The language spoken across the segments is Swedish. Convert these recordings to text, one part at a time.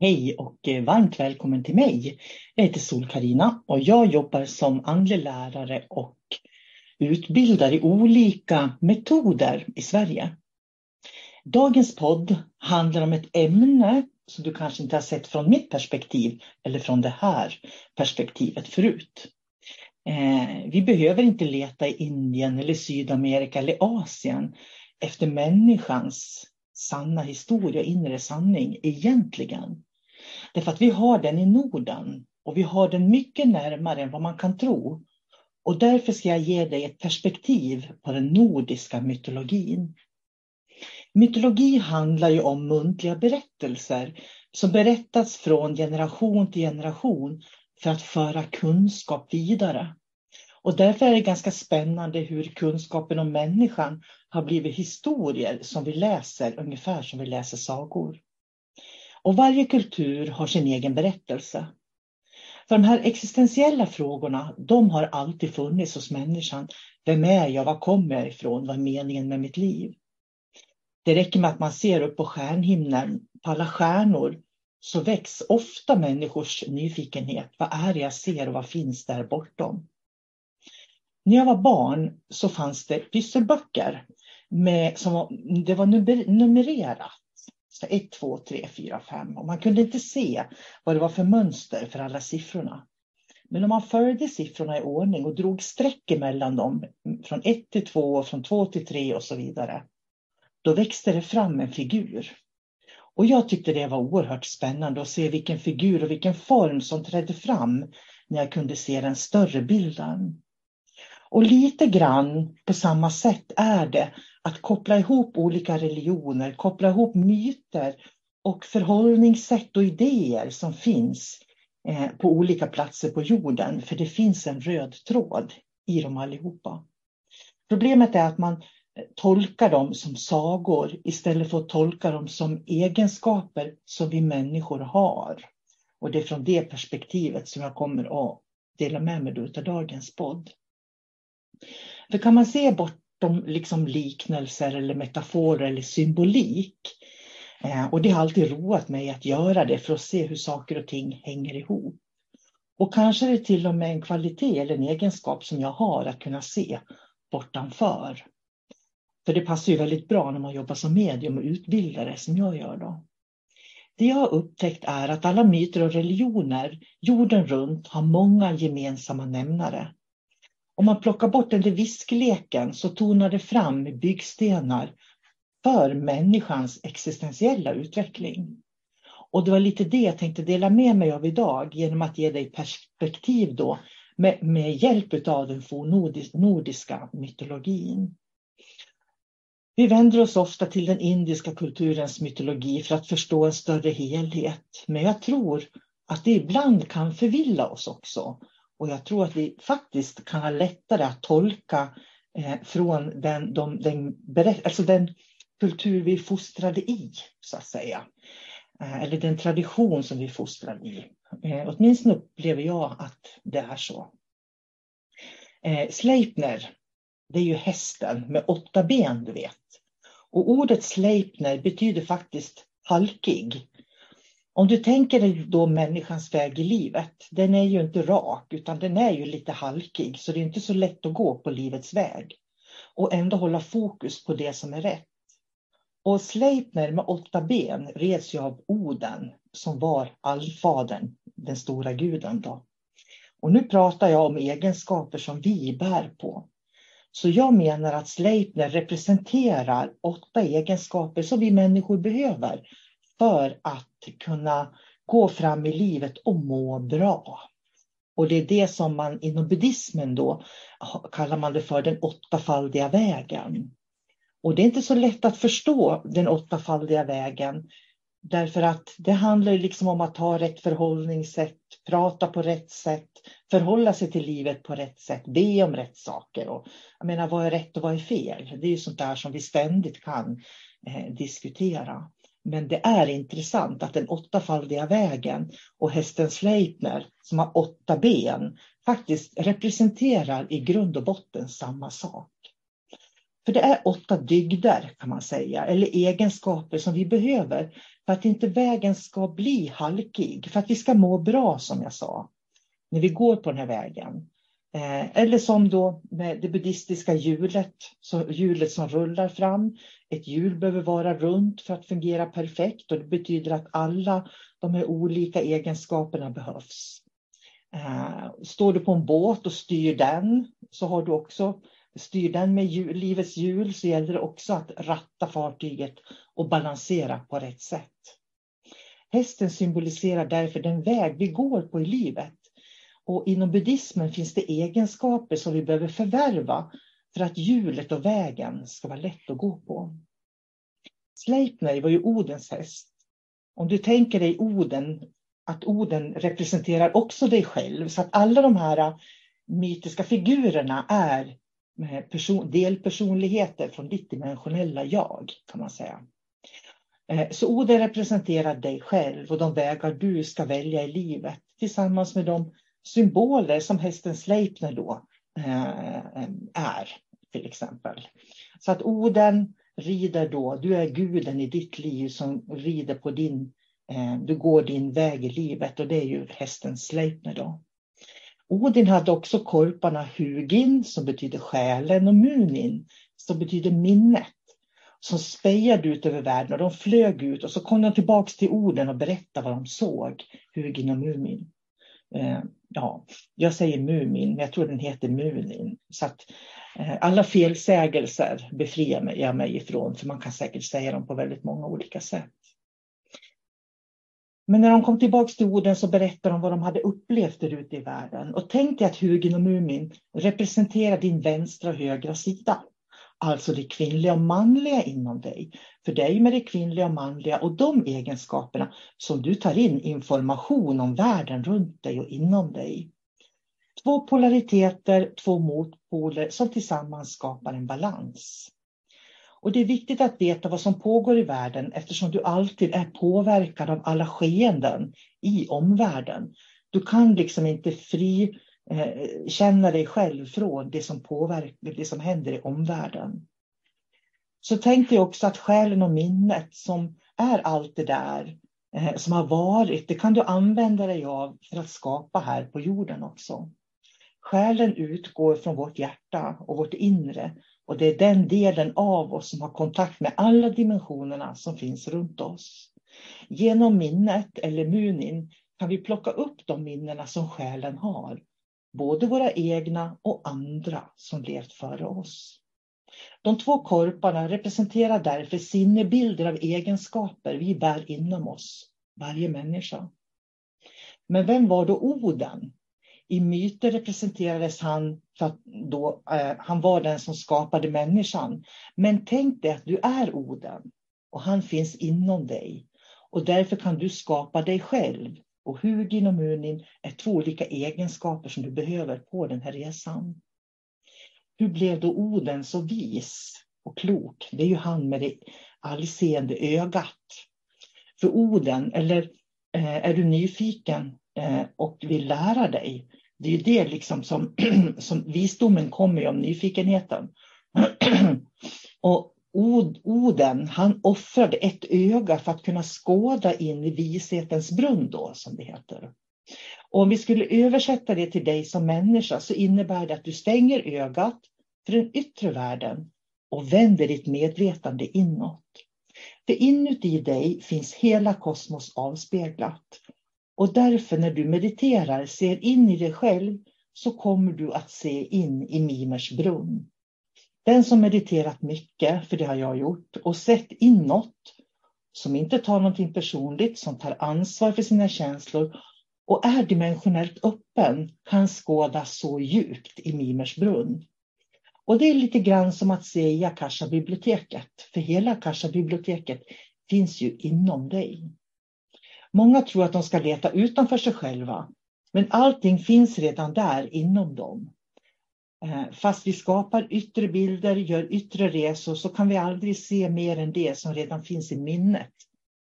Hej och eh, varmt välkommen till mig. Jag heter sol karina och jag jobbar som andlig lärare och utbildar i olika metoder i Sverige. Dagens podd handlar om ett ämne som du kanske inte har sett från mitt perspektiv eller från det här perspektivet förut. Eh, vi behöver inte leta i Indien eller Sydamerika eller Asien efter människans sanna historia, inre sanning egentligen. Därför att vi har den i Norden och vi har den mycket närmare än vad man kan tro. Och därför ska jag ge dig ett perspektiv på den nordiska mytologin. Mytologi handlar ju om muntliga berättelser som berättas från generation till generation för att föra kunskap vidare. Och därför är det ganska spännande hur kunskapen om människan har blivit historier som vi läser ungefär som vi läser sagor. Och varje kultur har sin egen berättelse. För de här existentiella frågorna, de har alltid funnits hos människan. Vem är jag? Var kommer jag ifrån? Vad är meningen med mitt liv? Det räcker med att man ser upp på stjärnhimlen, på alla stjärnor, så väcks ofta människors nyfikenhet. Vad är det jag ser och vad finns där bortom? När jag var barn så fanns det pysselböcker med, som det var numrerat. 1, 2, 3, 4, 5. Och man kunde inte se vad det var för mönster för alla siffrorna. Men om man följde siffrorna i ordning och drog streck emellan dem mm, från 1 till 2 och från 2 till 3 och så vidare. Då växte det fram en figur. Och jag tyckte det var oerhört spännande att se vilken figur och vilken form som trädde fram när jag kunde se den större bilden. Och lite grann på samma sätt är det att koppla ihop olika religioner, koppla ihop myter och förhållningssätt och idéer som finns eh, på olika platser på jorden. För det finns en röd tråd i dem allihopa. Problemet är att man eh, tolkar dem som sagor istället för att tolka dem som egenskaper som vi människor har. Och det är från det perspektivet som jag kommer att dela med mig av dagens podd. För kan man se bortom liksom liknelser eller metaforer eller symbolik eh, och det har alltid roat mig att göra det för att se hur saker och ting hänger ihop. Och kanske är det till och med en kvalitet eller en egenskap som jag har att kunna se bortanför. För det passar ju väldigt bra när man jobbar som medium och utbildare som jag gör då. Det jag har upptäckt är att alla myter och religioner jorden runt har många gemensamma nämnare. Om man plockar bort den där viskleken så tonar det fram byggstenar för människans existentiella utveckling. Och det var lite det jag tänkte dela med mig av idag genom att ge dig perspektiv då med, med hjälp av den fornnordiska mytologin. Vi vänder oss ofta till den indiska kulturens mytologi för att förstå en större helhet. Men jag tror att det ibland kan förvilla oss också och jag tror att vi faktiskt kan ha lättare att tolka eh, från den, de, den, alltså den kultur vi är fostrade i, så att säga. Eh, eller den tradition som vi fostrade i. Eh, åtminstone upplever jag att det är så. Eh, Sleipner, det är ju hästen med åtta ben, du vet. Och ordet Sleipner betyder faktiskt halkig. Om du tänker dig då människans väg i livet, den är ju inte rak utan den är ju lite halkig så det är inte så lätt att gå på livets väg. Och ändå hålla fokus på det som är rätt. Och Sleipner med åtta ben reds ju av Oden som var allfadern, den stora guden. Då. Och nu pratar jag om egenskaper som vi bär på. Så jag menar att Sleipner representerar åtta egenskaper som vi människor behöver för att kunna gå fram i livet och må bra. Och det är det som man inom buddhismen då kallar man det för den åttafaldiga vägen. Och det är inte så lätt att förstå den åttafaldiga vägen Därför att det handlar liksom om att ha rätt förhållningssätt, prata på rätt sätt, förhålla sig till livet på rätt sätt, be om rätt saker. Och, jag menar, vad är rätt och vad är fel? Det är ju sånt där som vi ständigt kan eh, diskutera. Men det är intressant att den åttafaldiga vägen och hästen Sleipner som har åtta ben faktiskt representerar i grund och botten samma sak. För det är åtta dygder kan man säga, eller egenskaper som vi behöver för att inte vägen ska bli halkig, för att vi ska må bra som jag sa, när vi går på den här vägen. Eh, eller som då med det buddhistiska hjulet, hjulet som rullar fram. Ett hjul behöver vara runt för att fungera perfekt och det betyder att alla de här olika egenskaperna behövs. Eh, står du på en båt och styr den så har du också styr den med hjul, livets hjul så gäller det också att ratta fartyget och balansera på rätt sätt. Hästen symboliserar därför den väg vi går på i livet. Och inom buddhismen finns det egenskaper som vi behöver förvärva för att hjulet och vägen ska vara lätt att gå på. Sleipner var ju Odens häst. Om du tänker dig Oden, att Oden representerar också dig själv, så att alla de här mytiska figurerna är person, delpersonligheter från ditt dimensionella jag, kan man säga. Eh, så Oden representerar dig själv och de vägar du ska välja i livet tillsammans med de symboler som hästen Sleipner då eh, är, till exempel. Så att Oden rider då, du är guden i ditt liv som rider på din, eh, du går din väg i livet och det är ju hästen Sleipner då. Odin hade också korparna Hugin som betyder själen och Munin som betyder minnet som spejade ut över världen och de flög ut och så kom de tillbaks till Oden och berättade vad de såg, Hugin och Mumin. Eh, Ja, jag säger Mumin, men jag tror den heter Munin. Så att, eh, alla felsägelser befriar jag mig ifrån, för man kan säkert säga dem på väldigt många olika sätt. Men när de kom tillbaka till orden så berättade de vad de hade upplevt där ute i världen. Och tänk dig att Hugin och Mumin representerar din vänstra och högra sida. Alltså det kvinnliga och manliga inom dig. För det är ju med det kvinnliga och manliga och de egenskaperna som du tar in information om världen runt dig och inom dig. Två polariteter, två motpoler som tillsammans skapar en balans. Och det är viktigt att veta vad som pågår i världen eftersom du alltid är påverkad av alla skeenden i omvärlden. Du kan liksom inte fri Eh, känna dig själv från det som påverkar, det som händer i omvärlden. Så tänk dig också att själen och minnet som är allt det där eh, som har varit, det kan du använda dig av för att skapa här på jorden också. Själen utgår från vårt hjärta och vårt inre och det är den delen av oss som har kontakt med alla dimensionerna som finns runt oss. Genom minnet eller munin kan vi plocka upp de minnena som själen har. Både våra egna och andra som levt före oss. De två korparna representerar därför sinnebilder av egenskaper vi bär inom oss, varje människa. Men vem var då Oden? I myter representerades han för att då, eh, han var den som skapade människan. Men tänk dig att du är Oden och han finns inom dig. Och därför kan du skapa dig själv. Och Hugin och Munin är två olika egenskaper som du behöver på den här resan. Hur blev då Oden så vis och klok? Det är ju han med det allseende ögat. För Oden, eller eh, är du nyfiken eh, och vill lära dig Det är ju det liksom som, som visdomen kommer om nyfikenheten. Och Oden, han offrade ett öga för att kunna skåda in i vishetens brunn då, som det heter. Och om vi skulle översätta det till dig som människa så innebär det att du stänger ögat för den yttre världen och vänder ditt medvetande inåt. För inuti dig finns hela kosmos avspeglat. Och därför när du mediterar, ser in i dig själv, så kommer du att se in i Mimers brunn. Den som mediterat mycket, för det har jag gjort, och sett inåt, som inte tar någonting personligt, som tar ansvar för sina känslor och är dimensionellt öppen, kan skåda så djupt i Mimers brunn. Och det är lite grann som att se i Akasha-biblioteket, för hela Akasha-biblioteket finns ju inom dig. Många tror att de ska leta utanför sig själva, men allting finns redan där inom dem. Eh, fast vi skapar yttre bilder, gör yttre resor, så kan vi aldrig se mer än det som redan finns i minnet,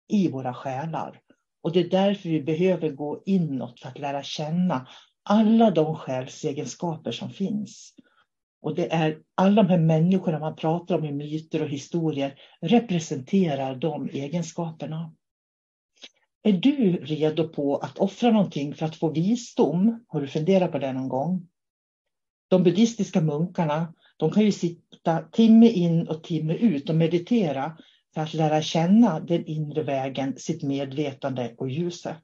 i våra själar. Och det är därför vi behöver gå inåt för att lära känna alla de själsegenskaper som finns. Och det är alla de här människorna man pratar om i myter och historier representerar de egenskaperna. Är du redo på att offra någonting för att få visdom? Har du funderat på det någon gång? De buddhistiska munkarna, de kan ju sitta timme in och timme ut och meditera för att lära känna den inre vägen, sitt medvetande och ljuset.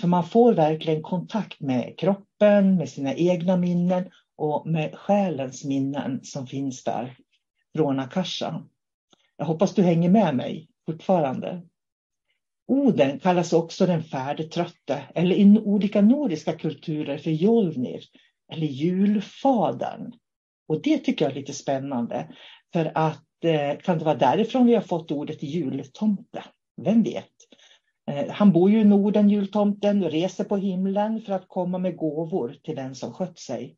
För man får verkligen kontakt med kroppen, med sina egna minnen och med själens minnen som finns där från Akasha. Jag hoppas du hänger med mig fortfarande. Oden kallas också den färdigtrötte eller i olika nordiska kulturer för Jolnir eller julfadern. Och det tycker jag är lite spännande för att eh, kan det vara därifrån vi har fått ordet jultomte? Vem vet? Eh, han bor ju i Norden, jultomten, och reser på himlen för att komma med gåvor till den som skött sig.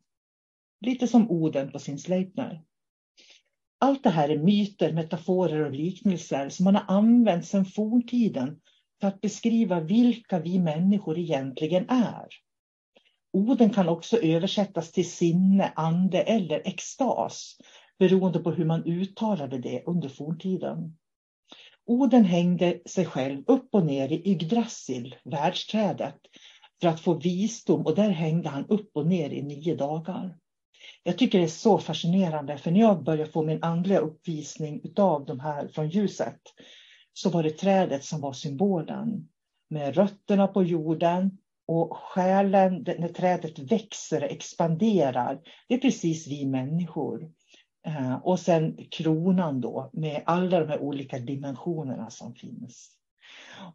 Lite som Oden på sin Sleipner. Allt det här är myter, metaforer och liknelser som man har använt sedan forntiden för att beskriva vilka vi människor egentligen är. Orden kan också översättas till sinne, ande eller extas beroende på hur man uttalade det under forntiden. Oden hängde sig själv upp och ner i Yggdrasil, världsträdet, för att få visdom och där hängde han upp och ner i nio dagar. Jag tycker det är så fascinerande, för när jag började få min andliga uppvisning av de här från ljuset, så var det trädet som var symbolen. Med rötterna på jorden och själen, när trädet växer och expanderar, det är precis vi människor. Eh, och sen kronan då med alla de här olika dimensionerna som finns.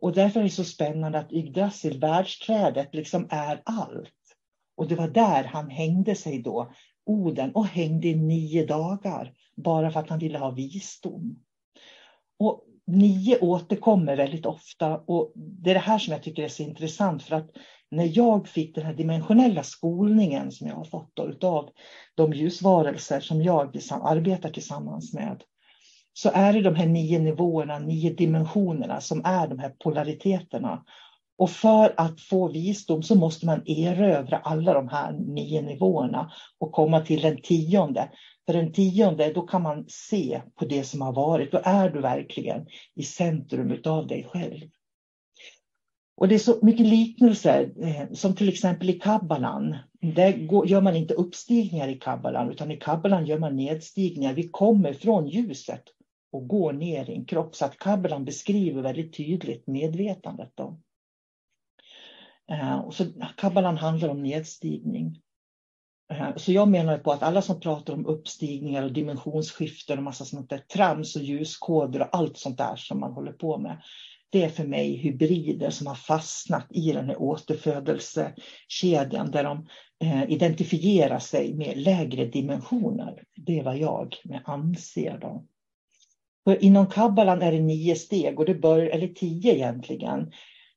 Och därför är det så spännande att Yggdrasil, världsträdet, liksom är allt. Och det var där han hängde sig då, Oden, och hängde i nio dagar, bara för att han ville ha visdom. Och nio återkommer väldigt ofta och det är det här som jag tycker är så intressant för att när jag fick den här dimensionella skolningen som jag har fått av de ljusvarelser som jag liksom arbetar tillsammans med så är det de här nio nivåerna, nio dimensionerna som är de här polariteterna. Och för att få visdom så måste man erövra alla de här nio nivåerna och komma till den tionde. För den tionde, då kan man se på det som har varit. Då är du verkligen i centrum av dig själv. Och det är så mycket liknelser, eh, som till exempel i kabbalan. Där gör man inte uppstigningar i kabbalan, utan i kabbalan gör man nedstigningar. Vi kommer från ljuset och går ner i en kropp. Så att kabbalan beskriver väldigt tydligt medvetandet. Då. Eh, och så kabbalan handlar om nedstigning. Eh, så jag menar på att alla som pratar om uppstigningar och dimensionsskiften och massa sånt där trams och ljuskoder och allt sånt där som man håller på med det är för mig hybrider som har fastnat i den här återfödelsekedjan där de eh, identifierar sig med lägre dimensioner. Det är vad jag anser. Då. För inom kabbalan är det nio steg, och det bör, eller tio egentligen.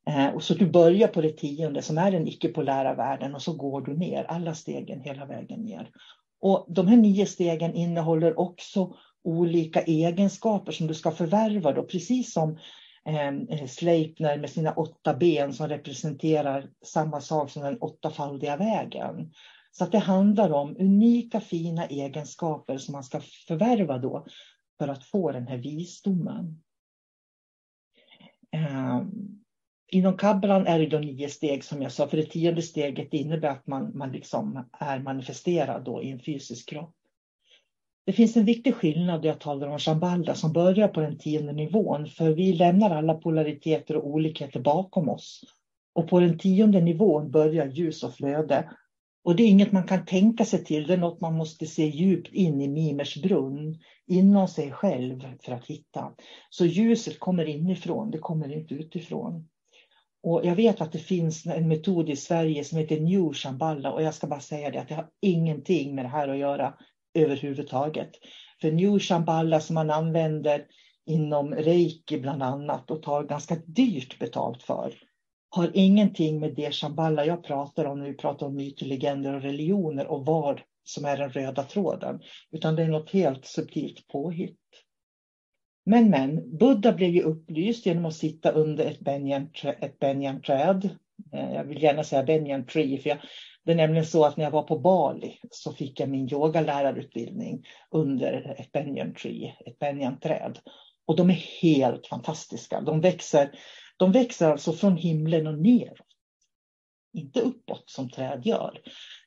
Eh, och så du börjar på det tionde som är den icke-polära världen och så går du ner alla stegen hela vägen ner. Och de här nio stegen innehåller också olika egenskaper som du ska förvärva, då, precis som eh, Sleipner med sina åtta ben som representerar samma sak som den åttafaldiga vägen. Så att det handlar om unika fina egenskaper som man ska förvärva då för att få den här visdomen. Eh, inom kabbalan är det då nio steg som jag sa, för det tionde steget innebär att man, man liksom är manifesterad då i en fysisk kropp. Det finns en viktig skillnad jag talar om Shambhala som börjar på den tionde nivån, för vi lämnar alla polariteter och olikheter bakom oss. Och på den tionde nivån börjar ljus och flöde. Och det är inget man kan tänka sig till, det är något man måste se djupt in i Mimers brunn, inom sig själv för att hitta. Så ljuset kommer inifrån, det kommer inte utifrån. Och jag vet att det finns en metod i Sverige som heter New Shambhala och jag ska bara säga det att det har ingenting med det här att göra överhuvudtaget. För New Shambhala som man använder inom reiki bland annat och tar ganska dyrt betalt för har ingenting med det Shambhala jag pratar om när vi pratar om myter, legender och religioner och vad som är den röda tråden. Utan det är något helt subtilt påhitt. Men men, Buddha blev ju upplyst genom att sitta under ett benjanträd. Eh, jag vill gärna säga benjan tree, för jag, det är nämligen så att när jag var på Bali så fick jag min yogalärarutbildning under ett banyan tree, ett banyan-träd. Och de är helt fantastiska. De växer, de växer alltså från himlen och neråt. Inte uppåt som träd gör.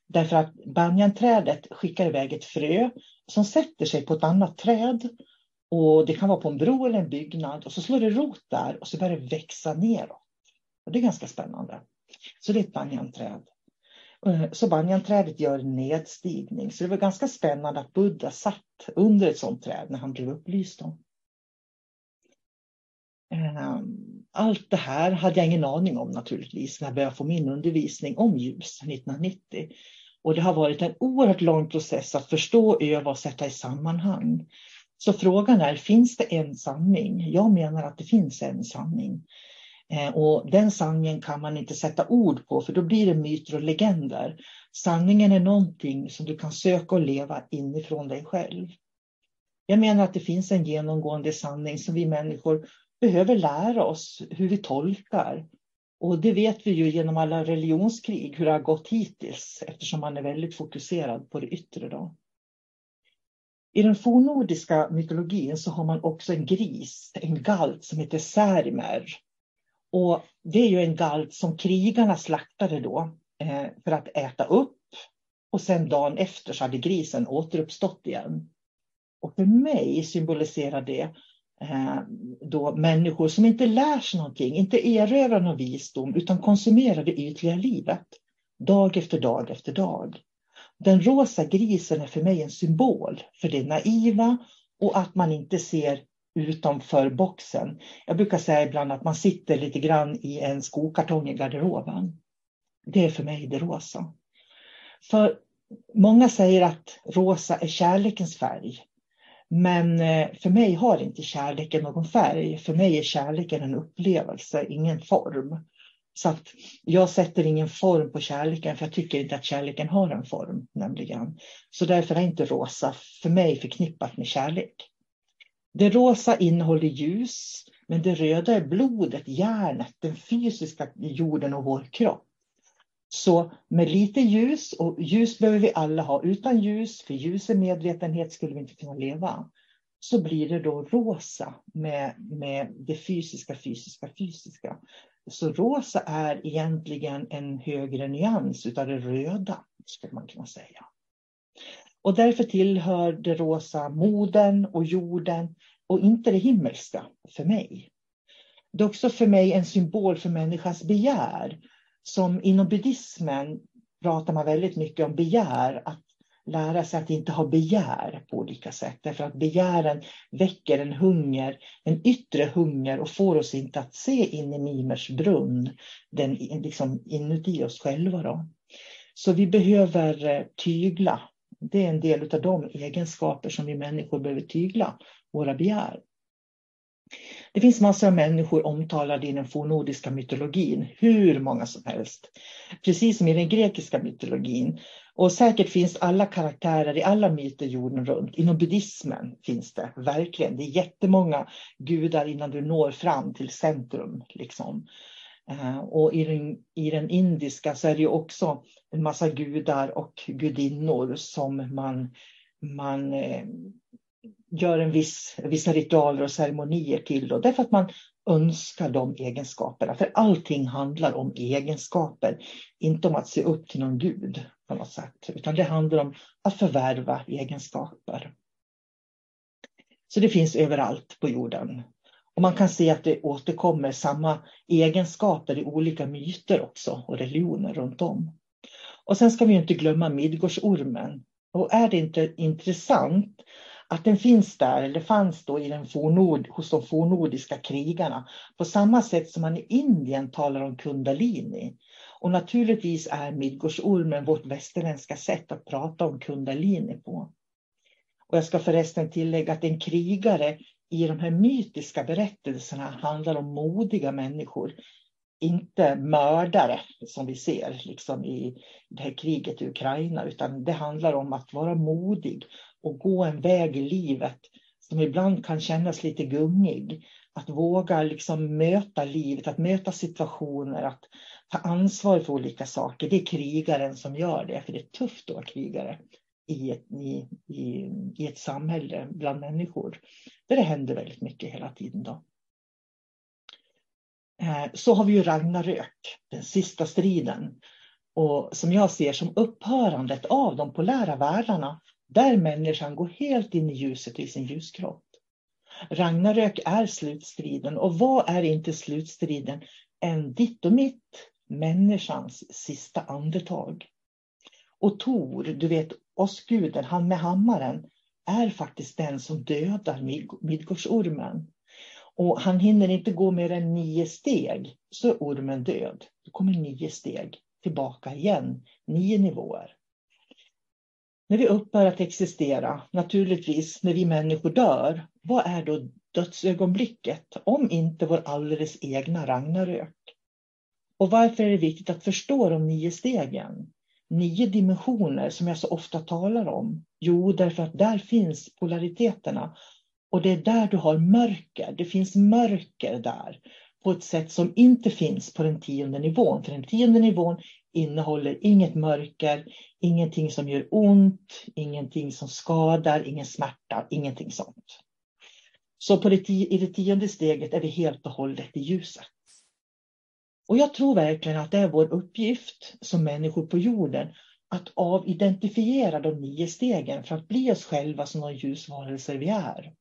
Därför att banjanträdet skickar iväg ett frö som sätter sig på ett annat träd. Och Det kan vara på en bro eller en byggnad och så slår det rot där och så börjar det växa neråt. Och det är ganska spännande. Så det är ett banjanträd. Eh, så banjanträdet gör en nedstigning. Så det var ganska spännande att Buddha satt under ett sådant träd när han blev upplyst om. Ehm, allt det här hade jag ingen aning om naturligtvis när jag började få min undervisning om ljus 1990. Och det har varit en oerhört lång process att förstå, öva och sätta i sammanhang. Så frågan är, finns det en sanning? Jag menar att det finns en sanning. Eh, och den sanningen kan man inte sätta ord på för då blir det myter och legender. Sanningen är någonting som du kan söka och leva inifrån dig själv. Jag menar att det finns en genomgående sanning som vi människor behöver lära oss hur vi tolkar. Och det vet vi ju genom alla religionskrig hur det har gått hittills eftersom man är väldigt fokuserad på det yttre. Då. I den fornnordiska mytologin så har man också en gris, en galt som heter Särimer. Och det är ju en galt som krigarna slaktade då eh, för att äta upp. Och sen dagen efter så hade grisen återuppstått igen. Och för mig symboliserar det eh, då människor som inte lär sig någonting, inte erövrar någon visdom utan konsumerar det ytliga livet. Dag efter dag efter dag. Den rosa grisen är för mig en symbol för det naiva och att man inte ser utanför boxen. Jag brukar säga ibland att man sitter lite grann i en skokartong i garderoben. Det är för mig det rosa. För många säger att rosa är kärlekens färg. Men eh, för mig har inte kärleken någon färg. För mig är kärleken en upplevelse, ingen form. Så att jag sätter ingen form på kärleken för jag tycker inte att kärleken har en form. nämligen. Så därför är inte rosa för mig förknippat med kärlek. Det rosa innehåller ljus, men det röda är blodet, järnet, den fysiska jorden och vår kropp. Så med lite ljus, och ljus behöver vi alla ha, utan ljus, för ljus är medvetenhet, skulle vi inte kunna leva. Så blir det då rosa med, med det fysiska, fysiska, fysiska. Så rosa är egentligen en högre nyans utav det röda, skulle man kunna säga. Och därför tillhör det rosa moden och jorden och inte det himmelska för mig. Det är också för mig en symbol för människans begär. Som inom buddhismen pratar man väldigt mycket om begär, att lära sig att inte ha begär på olika sätt. Därför att begären väcker en hunger, en yttre hunger och får oss inte att se in i Mimers brunn, den liksom inuti oss själva. Då. Så vi behöver eh, tygla det är en del av de egenskaper som vi människor behöver tygla, våra begär. Det finns massor av människor omtalade i den fornnordiska mytologin, hur många som helst. Precis som i den grekiska mytologin. Och säkert finns alla karaktärer i alla myter jorden runt. Inom buddhismen finns det verkligen. Det är jättemånga gudar innan du når fram till centrum. Liksom. Eh, och i den, i den indiska så är det ju också en massa gudar och gudinnor som man, man eh, gör en viss, vissa ritualer och ceremonier till. Då, därför att man önskar de egenskaperna. För allting handlar om egenskaper, inte om att se upp till någon gud på något sätt. Utan det handlar om att förvärva egenskaper. Så det finns överallt på jorden. Och man kan se att det återkommer samma egenskaper i olika myter också och religioner runt om. Och sen ska vi inte glömma Midgårdsormen. Och är det inte intressant att den finns där, eller fanns då i den fornord, hos de fornordiska krigarna, på samma sätt som man i Indien talar om kundalini. Och naturligtvis är Midgårdsormen vårt västerländska sätt att prata om kundalini på. Och jag ska förresten tillägga att en krigare i de här mytiska berättelserna handlar om modiga människor. Inte mördare som vi ser liksom i det här kriget i Ukraina, utan det handlar om att vara modig och gå en väg i livet som ibland kan kännas lite gungig. Att våga liksom möta livet, att möta situationer, att ta ansvar för olika saker. Det är krigaren som gör det, för det är tufft att vara krigare i ett, i, i, i ett samhälle bland människor. Där det händer väldigt mycket hela tiden. Då. Eh, så har vi ju Ragnarök, den sista striden. Och som jag ser som upphörandet av de polära världarna där människan går helt in i ljuset i sin ljuskropp. Ragnarök är slutstriden och vad är inte slutstriden än ditt och mitt, människans sista andetag. Och Tor, du vet åskguden, han med hammaren, är faktiskt den som dödar Midgårdsormen. Och han hinner inte gå mer än nio steg så är ormen död. Då kommer nio steg tillbaka igen, nio nivåer. När vi upphör att existera, naturligtvis när vi människor dör, vad är då dödsögonblicket om inte vår alldeles egna Ragnarök? Och varför är det viktigt att förstå de nio stegen? Nio dimensioner som jag så ofta talar om. Jo, därför att där finns polariteterna. Och det är där du har mörker. Det finns mörker där på ett sätt som inte finns på den tionde nivån. För den tionde nivån innehåller inget mörker, ingenting som gör ont, ingenting som skadar, ingen smärta, ingenting sånt. Så på det, i det tionde steget är vi helt och hållet i ljuset. Och jag tror verkligen att det är vår uppgift som människor på jorden att avidentifiera de nio stegen för att bli oss själva som de ljusvarelser vi är.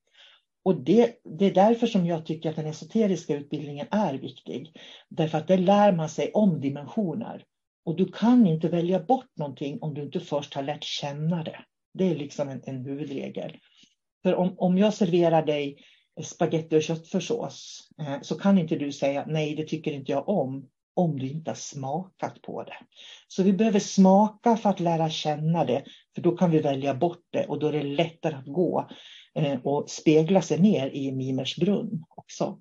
Och det, det, är därför som jag tycker att den esoteriska utbildningen är viktig. Därför att där lär man sig om dimensioner. Och du kan inte välja bort någonting om du inte först har lärt känna det. Det är liksom en, en huvudregel. För om, om jag serverar dig spagetti och köttfärssås eh, så kan inte du säga nej, det tycker inte jag om, om du inte har smakat på det. Så vi behöver smaka för att lära känna det, för då kan vi välja bort det och då är det lättare att gå eh, och spegla sig ner i Mimers brunn också.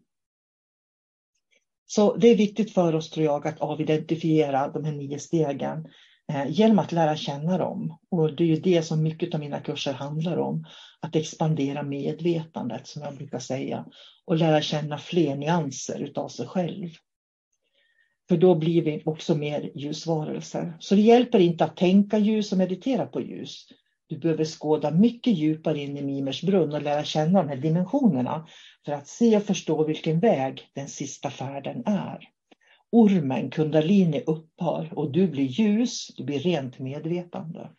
Så det är viktigt för oss, tror jag, att avidentifiera de här nio stegen Eh, genom att lära känna dem. Och det är ju det som mycket av mina kurser handlar om. Att expandera medvetandet, som jag brukar säga, och lära känna fler nyanser utav sig själv. För då blir vi också mer ljusvarelser. Så det hjälper inte att tänka ljus och meditera på ljus. Du behöver skåda mycket djupare in i Mimers brunn och lära känna de här dimensionerna för att se och förstå vilken väg den sista färden är. Ormen, kundalini, upphör och du blir ljus, du blir rent medvetande.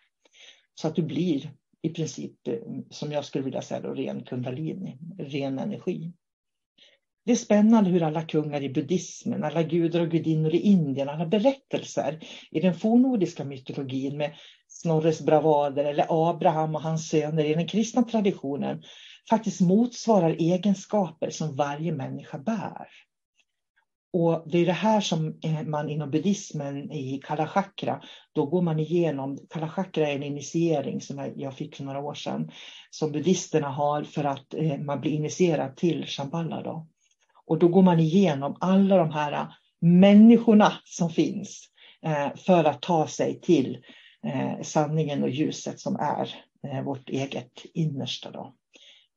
Så att du blir i princip, eh, som jag skulle vilja säga, då, ren kundalini, ren energi. Det är spännande hur alla kungar i buddhismen, alla gudar och gudinnor i Indien, alla berättelser i den fornnordiska mytologin med Snorres bravader eller Abraham och hans söner i den kristna traditionen faktiskt motsvarar egenskaper som varje människa bär. Och det är det här som eh, man inom buddhismen i Kalachakra, då går man igenom, Kalachakra är en initiering som jag fick för några år sedan, som buddhisterna har för att eh, man blir initierad till Shambhala. Då. Och då går man igenom alla de här eh, människorna som finns för att ta sig till sanningen och ljuset som är vårt eget innersta. Då.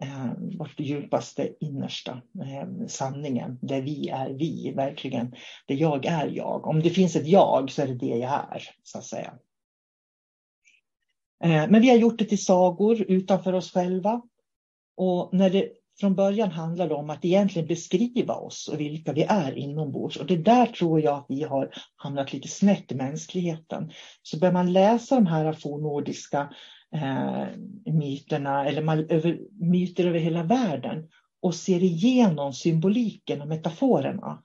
Eh, vårt djupaste innersta, eh, sanningen, där vi är vi, verkligen. Det jag är jag. Om det finns ett jag så är det det jag är, så att säga. Eh, men vi har gjort det till sagor utanför oss själva. Och när det från början handlar om att egentligen beskriva oss och vilka vi är inombords. Och det där tror jag att vi har hamnat lite snett i mänskligheten. Så börjar man läsa de här fornnordiska eh, myterna eller man, över, myter över hela världen och ser igenom symboliken och metaforerna,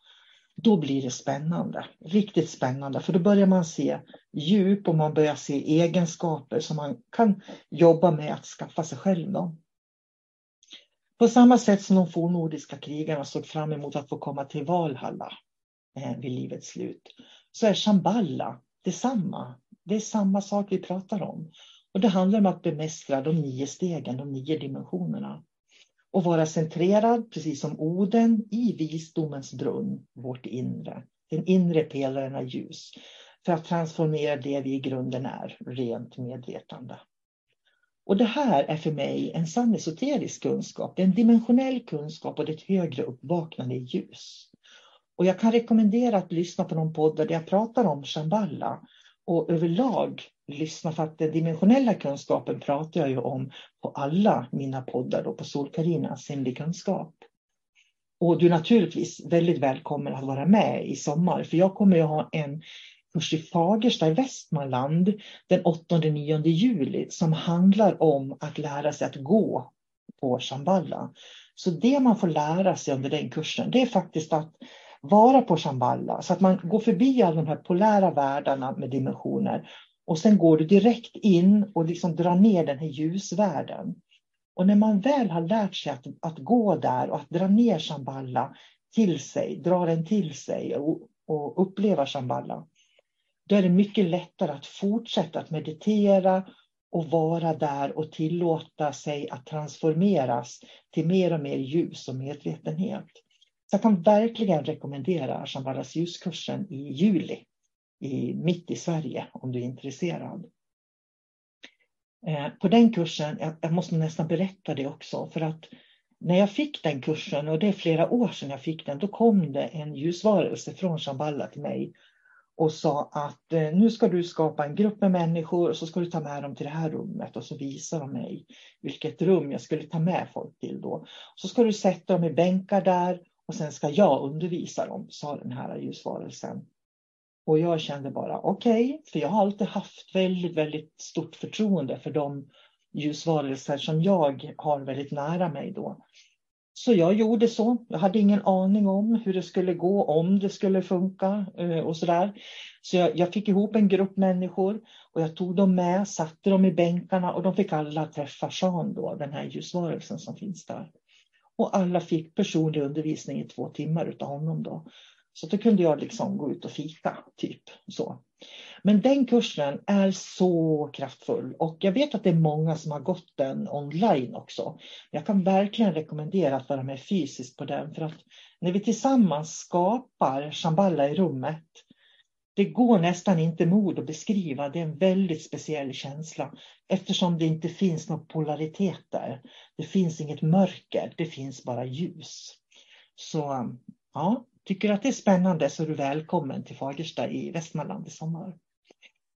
då blir det spännande. Riktigt spännande, för då börjar man se djup och man börjar se egenskaper som man kan jobba med att skaffa sig själv. Då. På samma sätt som de fornnordiska krigarna såg fram emot att få komma till Valhalla eh, vid livets slut, så är Shamballa detsamma. Det är samma sak vi pratar om. Och det handlar om att bemästra de nio stegen, de nio dimensionerna. Och vara centrerad, precis som Oden, i visdomens brunn, vårt inre. Den inre pelaren av ljus. För att transformera det vi i grunden är, rent medvetande. Och det här är för mig en sann esoterisk kunskap. Det är en dimensionell kunskap och det är ett högre uppvaknande i ljus. Och jag kan rekommendera att lyssna på någon podd där jag pratar om Shamballa och överlag lyssna för att den dimensionella kunskapen pratar jag ju om på alla mina poddar då på Solkarina, sinnlig kunskap. Och du är naturligtvis väldigt välkommen att vara med i sommar för jag kommer att ha en kurs i Fagersta i Västmanland den 8-9 juli som handlar om att lära sig att gå på Shamballa. Så det man får lära sig under den kursen det är faktiskt att vara på Shamballa så att man går förbi alla de här polära världarna med dimensioner och sen går du direkt in och liksom drar ner den här ljusvärlden. Och när man väl har lärt sig att, att gå där och att dra ner Shamballa till sig, dra den till sig och, och uppleva Shamballa, då är det mycket lättare att fortsätta att meditera och vara där och tillåta sig att transformeras till mer och mer ljus och medvetenhet. Så jag kan verkligen rekommendera Shambhalas ljuskursen i juli, i, mitt i Sverige, om du är intresserad. Eh, på den kursen, jag, jag måste nästan berätta det också, för att när jag fick den kursen, och det är flera år sedan jag fick den, då kom det en ljusvarelse från Shamballa till mig och sa att eh, nu ska du skapa en grupp med människor och så ska du ta med dem till det här rummet och så visar de mig vilket rum jag skulle ta med folk till då. Så ska du sätta dem i bänkar där och sen ska jag undervisa dem, sa den här ljusvarelsen. Och jag kände bara okej, okay, för jag har alltid haft väldigt, väldigt stort förtroende för de ljusvarelser som jag har väldigt nära mig då. Så jag gjorde så. Jag hade ingen aning om hur det skulle gå, om det skulle funka eh, och sådär. Så jag, jag, fick ihop en grupp människor och jag tog dem med, satte dem i bänkarna och de fick alla träffa Sean då, den här ljusvarelsen som finns där. Och alla fick personlig undervisning i två timmar utav honom då. Så då kunde jag liksom gå ut och fika, typ så. Men den kursen är så kraftfull och jag vet att det är många som har gått den online också. Jag kan verkligen rekommendera att vara med fysiskt på den för att när vi tillsammans skapar Shamballa i rummet det går nästan inte mod att beskriva. Det är en väldigt speciell känsla eftersom det inte finns någon polaritet där. Det finns inget mörker, det finns bara ljus. Så um, ja, tycker du att det är spännande så är du välkommen till Fagersta i Västmanland i sommar.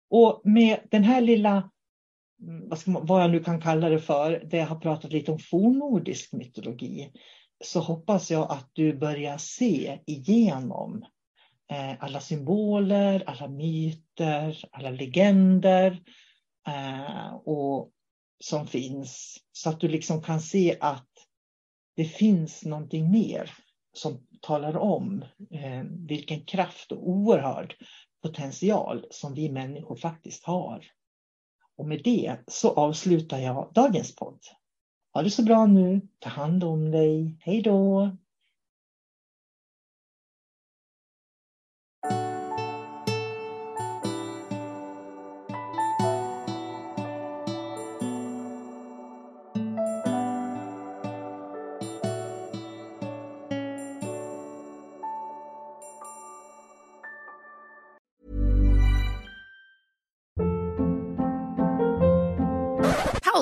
Och med den här lilla, mm, vad, man, vad jag nu kan kalla det för, där jag har pratat lite om fornnordisk mytologi, så hoppas jag att du börjar se igenom Eh, alla symboler, alla myter, alla legender eh, och, som finns. Så att du liksom kan se att det finns någonting mer som talar om eh, vilken kraft och oerhörd potential som vi människor faktiskt har. Och med det så avslutar jag dagens podd. Ha det så bra nu. Ta hand om dig. Hej då!